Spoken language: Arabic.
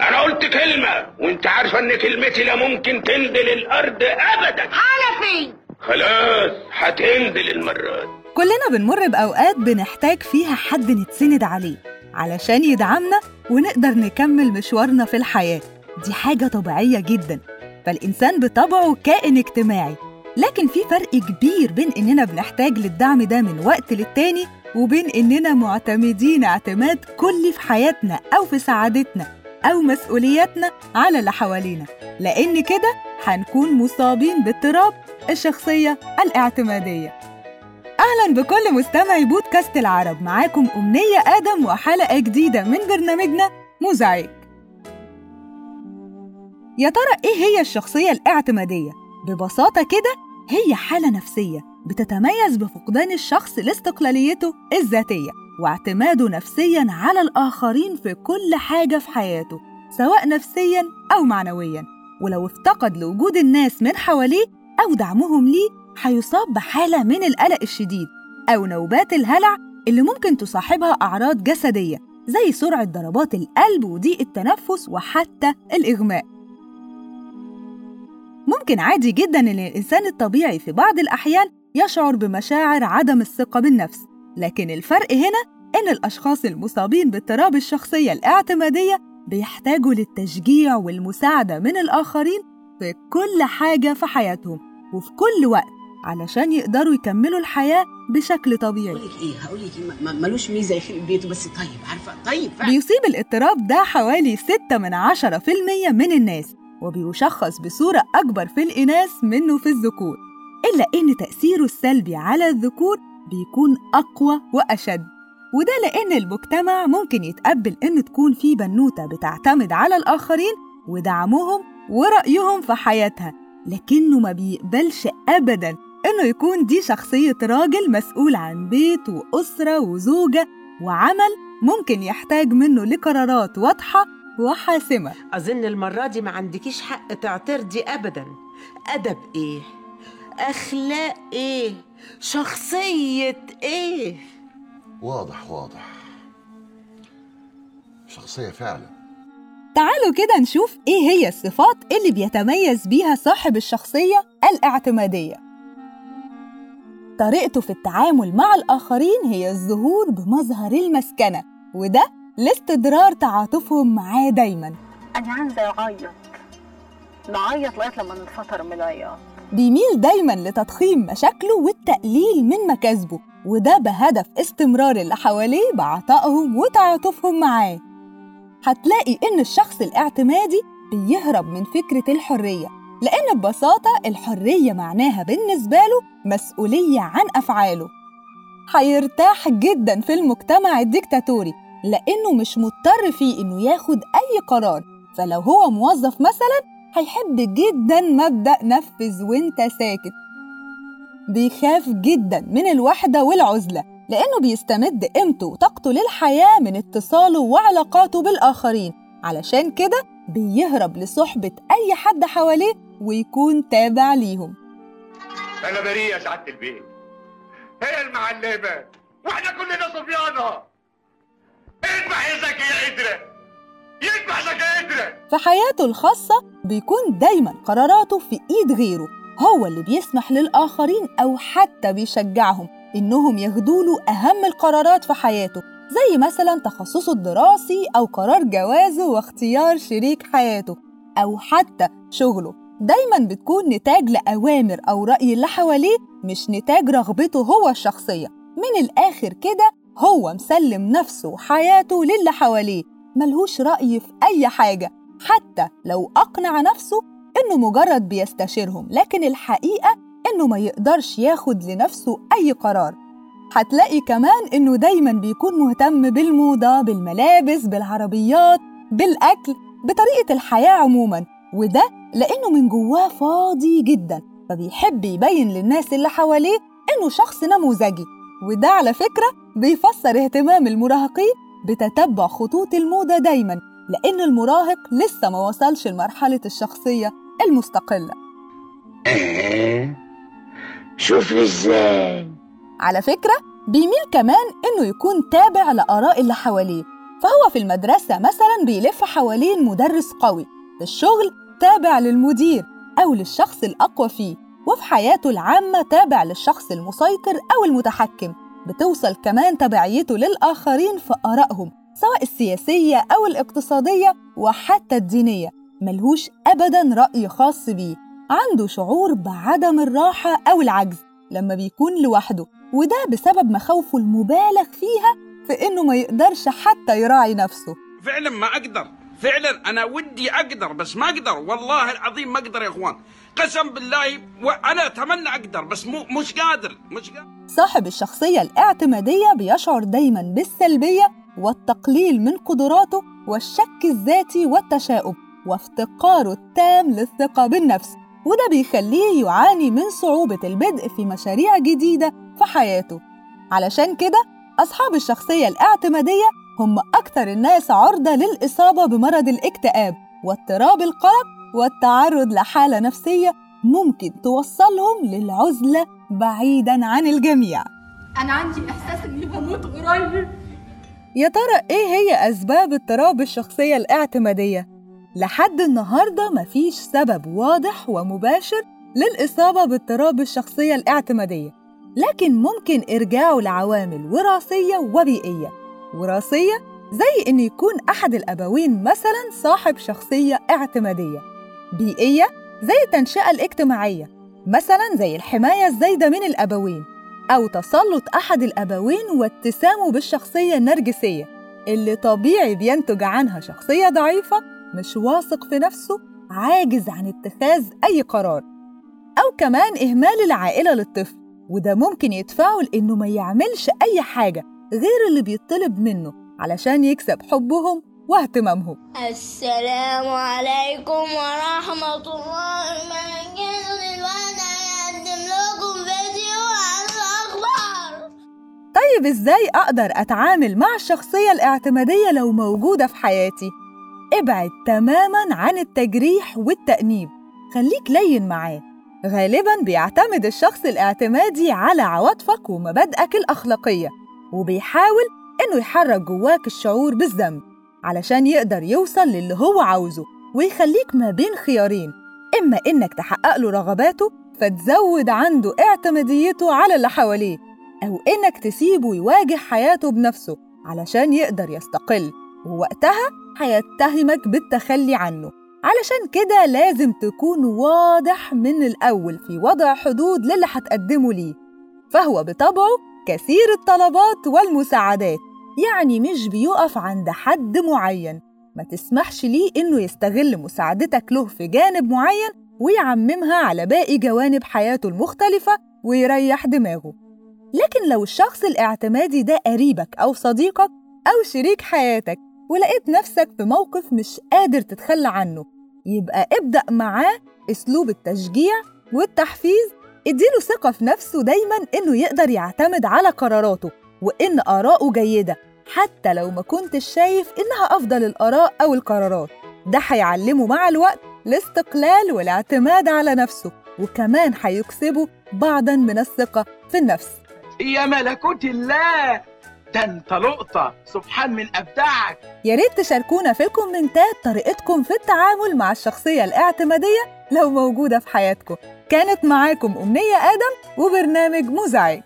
أنا قلت كلمة وأنت عارفة إن كلمتي لا ممكن تنزل الأرض ابدا. حنفي خلاص هتنزل المرة دي كلنا بنمر بأوقات بنحتاج فيها حد نتسند عليه علشان يدعمنا ونقدر نكمل مشوارنا في الحياة. دي حاجة طبيعية جدا فالإنسان بطبعه كائن اجتماعي. لكن في فرق كبير بين إننا بنحتاج للدعم ده من وقت للتاني وبين إننا معتمدين اعتماد كلي في حياتنا أو في سعادتنا. أو مسؤولياتنا على اللي حوالينا. لأن كده هنكون مصابين باضطراب الشخصية الاعتمادية. أهلا بكل مستمعي بودكاست العرب. معاكم أمنية آدم وحلقة جديدة من برنامجنا مزعج يا ترى إيه هي الشخصية الاعتمادية؟ ببساطة كده هي حالة نفسية بتتميز بفقدان الشخص لاستقلاليته الذاتية. واعتماده نفسيا على الآخرين في كل حاجة في حياته سواء نفسيا أو معنويا. ولو افتقد لوجود الناس من حواليه أو دعمهم ليه هيصاب بحالة من القلق الشديد أو نوبات الهلع اللي ممكن تصاحبها أعراض جسدية زي سرعة ضربات القلب وضيق التنفس وحتى الإغماء. ممكن عادي جدا إن الإنسان الطبيعي في بعض الأحيان يشعر بمشاعر عدم الثقة بالنفس. لكن الفرق هنا إن الأشخاص المصابين باضطراب الشخصية الاعتمادية بيحتاجوا للتشجيع والمساعدة من الآخرين في كل حاجة في حياتهم وفي كل وقت علشان يقدروا يكملوا الحياة بشكل طبيعي. هقول لك إيه هقول لك إيه ملوش ميزة يخرب بيته بس طيب عارفة؟ طيب فعلا. بيصيب الاضطراب ده حوالي 6 من 10% من الناس وبيشخص بصورة أكبر في الإناث منه في الذكور إلا إن تأثيره السلبي على الذكور بيكون أقوى وأشد. وده لأن المجتمع ممكن يتقبل إن تكون في بنوتة بتعتمد على الآخرين ودعمهم ورأيهم في حياتها لكنه ما بيقبلش أبداً إنه يكون دي شخصية راجل مسؤول عن بيت وأسرة وزوجة وعمل ممكن يحتاج منه لقرارات واضحة وحاسمة. أظن المرة دي ما عندكيش حق تعترضي أبدا. أدب إيه؟ أخلاق إيه؟ شخصية إيه؟ واضح واضح. شخصية فعلا. تعالوا كده نشوف إيه هي الصفات اللي بيتميز بيها صاحب الشخصية الاعتمادية. طريقته في التعامل مع الآخرين هي الظهور بمظهر المسكنة وده لاستدرار تعاطفهم معاه دايماً. أنا عايزة أعيط. نعيط لغاية لما نتفطر من العياط. بيميل دايما لتضخيم مشاكله والتقليل من مكاسبه وده بهدف استمرار اللي حواليه بعطائهم وتعاطفهم معاه. هتلاقي إن الشخص الاعتمادي بيهرب من فكرة الحرية لأن ببساطة الحرية معناها بالنسبة له مسؤولية عن أفعاله. هيرتاح جدا في المجتمع الديكتاتوري لأنه مش مضطر فيه إنه ياخد أي قرار. فلو هو موظف مثلا هيحب جدا مبدأ نفذ وأنت ساكت. بيخاف جدا من الوحدة والعزلة لأنه بيستمد قيمته وطاقته للحياة من اتصاله وعلاقاته بالآخرين. علشان كده بيهرب لصحبة أي حد حواليه ويكون تابع ليهم. أنا بريء يا سعادة البيت. هي المعلمة وإحنا كلنا صبيانة. اذبح يا زكي يا قدرة يذبح قدرة في حياته الخاصة بيكون دايما قراراته في إيد غيره هو اللي بيسمح للآخرين أو حتى بيشجعهم إنهم ياخدوا له أهم القرارات في حياته زي مثلا تخصصه الدراسي أو قرار جوازه واختيار شريك حياته أو حتى شغله. دايما بتكون نتاج لأوامر أو رأي اللي حواليه مش نتاج رغبته هو الشخصية. من الآخر كده هو مسلم نفسه وحياته للي حواليه. ملهوش رأي في أي حاجة حتى لو أقنع نفسه إنه مجرد بيستشيرهم لكن الحقيقة إنه ما يقدرش ياخد لنفسه أي قرار. هتلاقي كمان إنه دايما بيكون مهتم بالموضة بالملابس بالعربيات بالأكل بطريقة الحياة عموما وده لأنه من جواه فاضي جدا فبيحب يبين للناس اللي حواليه إنه شخص نموذجي. وده على فكرة بيفسر اهتمام المراهقين بتتبع خطوط الموضة دايما لأن المراهق لسه ما وصلش لمرحلة الشخصية المستقلة. إيه؟ شوفي إزاي. على فكرة بيميل كمان إنه يكون تابع لآراء اللي حواليه فهو في المدرسة مثلا بيلف حوالين مدرس قوي في الشغل تابع للمدير أو للشخص الأقوى فيه وفي حياته العامة تابع للشخص المسيطر أو المتحكم. بتوصل كمان تبعيته للآخرين في آرائهم سواء السياسية أو الاقتصادية وحتى الدينية ملهوش أبدا رأي خاص بيه. عنده شعور بعدم الراحة أو العجز لما بيكون لوحده وده بسبب مخاوفه المبالغ فيها في إنه ما يقدرش حتى يراعي نفسه. فعلا ما أقدر فعلا أنا ودي أقدر بس ما أقدر والله العظيم ما أقدر يا إخوان. قسم بالله وأنا أتمنى أقدر بس مو مش قادر مش قادر. صاحب الشخصية الاعتمادية بيشعر دايما بالسلبية والتقليل من قدراته والشك الذاتي والتشاؤم وافتقاره التام للثقة بالنفس وده بيخليه يعاني من صعوبة البدء في مشاريع جديدة في حياته. علشان كده أصحاب الشخصية الاعتمادية هم أكثر الناس عرضة للإصابة بمرض الاكتئاب واضطراب القلق والتعرض لحالة نفسية ممكن توصلهم للعزلة بعيداً عن الجميع. أنا عندي إحساس إني بموت قريب. يا ترى إيه هي أسباب اضطراب الشخصية الاعتمادية؟ لحد النهاردة مفيش سبب واضح ومباشر للإصابة باضطراب الشخصية الاعتمادية لكن ممكن إرجاعه لعوامل وراثية وبيئية. وراثية زي إن يكون أحد الأبوين مثلاً صاحب شخصية اعتمادية. بيئية زي التنشئة الاجتماعية. مثلاً زي الحماية الزايدة من الأبوين أو تسلط أحد الأبوين واتسامه بالشخصية النرجسية اللي طبيعي بينتج عنها شخصية ضعيفة مش واثق في نفسه عاجز عن اتخاذ أي قرار. أو كمان إهمال العائلة للطفل وده ممكن يدفعه لإنه ما يعملش أي حاجة غير اللي بيطلب منه علشان يكسب حبهم واهتمامهم. السلام عليكم ورحمة الله طيب إزاي أقدر أتعامل مع الشخصية الاعتمادية لو موجودة في حياتي؟ ابعد تماماً عن التجريح والتأنيب خليك لين معاه غالباً بيعتمد الشخص الاعتمادي على عواطفك ومبادئك الأخلاقية وبيحاول إنه يحرك جواك الشعور بالذنب علشان يقدر يوصل للي هو عاوزه ويخليك ما بين خيارين إما إنك تحقق له رغباته فتزود عنده اعتماديته على اللي حواليه أو إنك تسيبه يواجه حياته بنفسه علشان يقدر يستقل ووقتها هيتهمك بالتخلي عنه. علشان كده لازم تكون واضح من الأول في وضع حدود للي هتقدمه ليه فهو بطبعه كثير الطلبات والمساعدات يعني مش بيقف عند حد معين. ما تسمحش ليه إنه يستغل مساعدتك له في جانب معين ويعممها على باقي جوانب حياته المختلفة ويريح دماغه. لكن لو الشخص الاعتمادي ده قريبك أو صديقك أو شريك حياتك ولقيت نفسك في موقف مش قادر تتخلى عنه يبقى ابدأ معاه أسلوب التشجيع والتحفيز اديله ثقة في نفسه دايما إنه يقدر يعتمد على قراراته وإن آراءه جيدة حتى لو ما كنتش شايف إنها أفضل الآراء أو القرارات. ده هيعلمه مع الوقت الاستقلال والاعتماد على نفسه وكمان هيكسبه بعضا من الثقة في النفس. يا ملكوت الله. ده انت لقطة سبحان من أبدعك يا ريت تشاركونا في الكومنتات طريقتكم في التعامل مع الشخصية الاعتمادية لو موجودة في حياتكم. كانت معاكم أمنية آدم وبرنامج مزعج.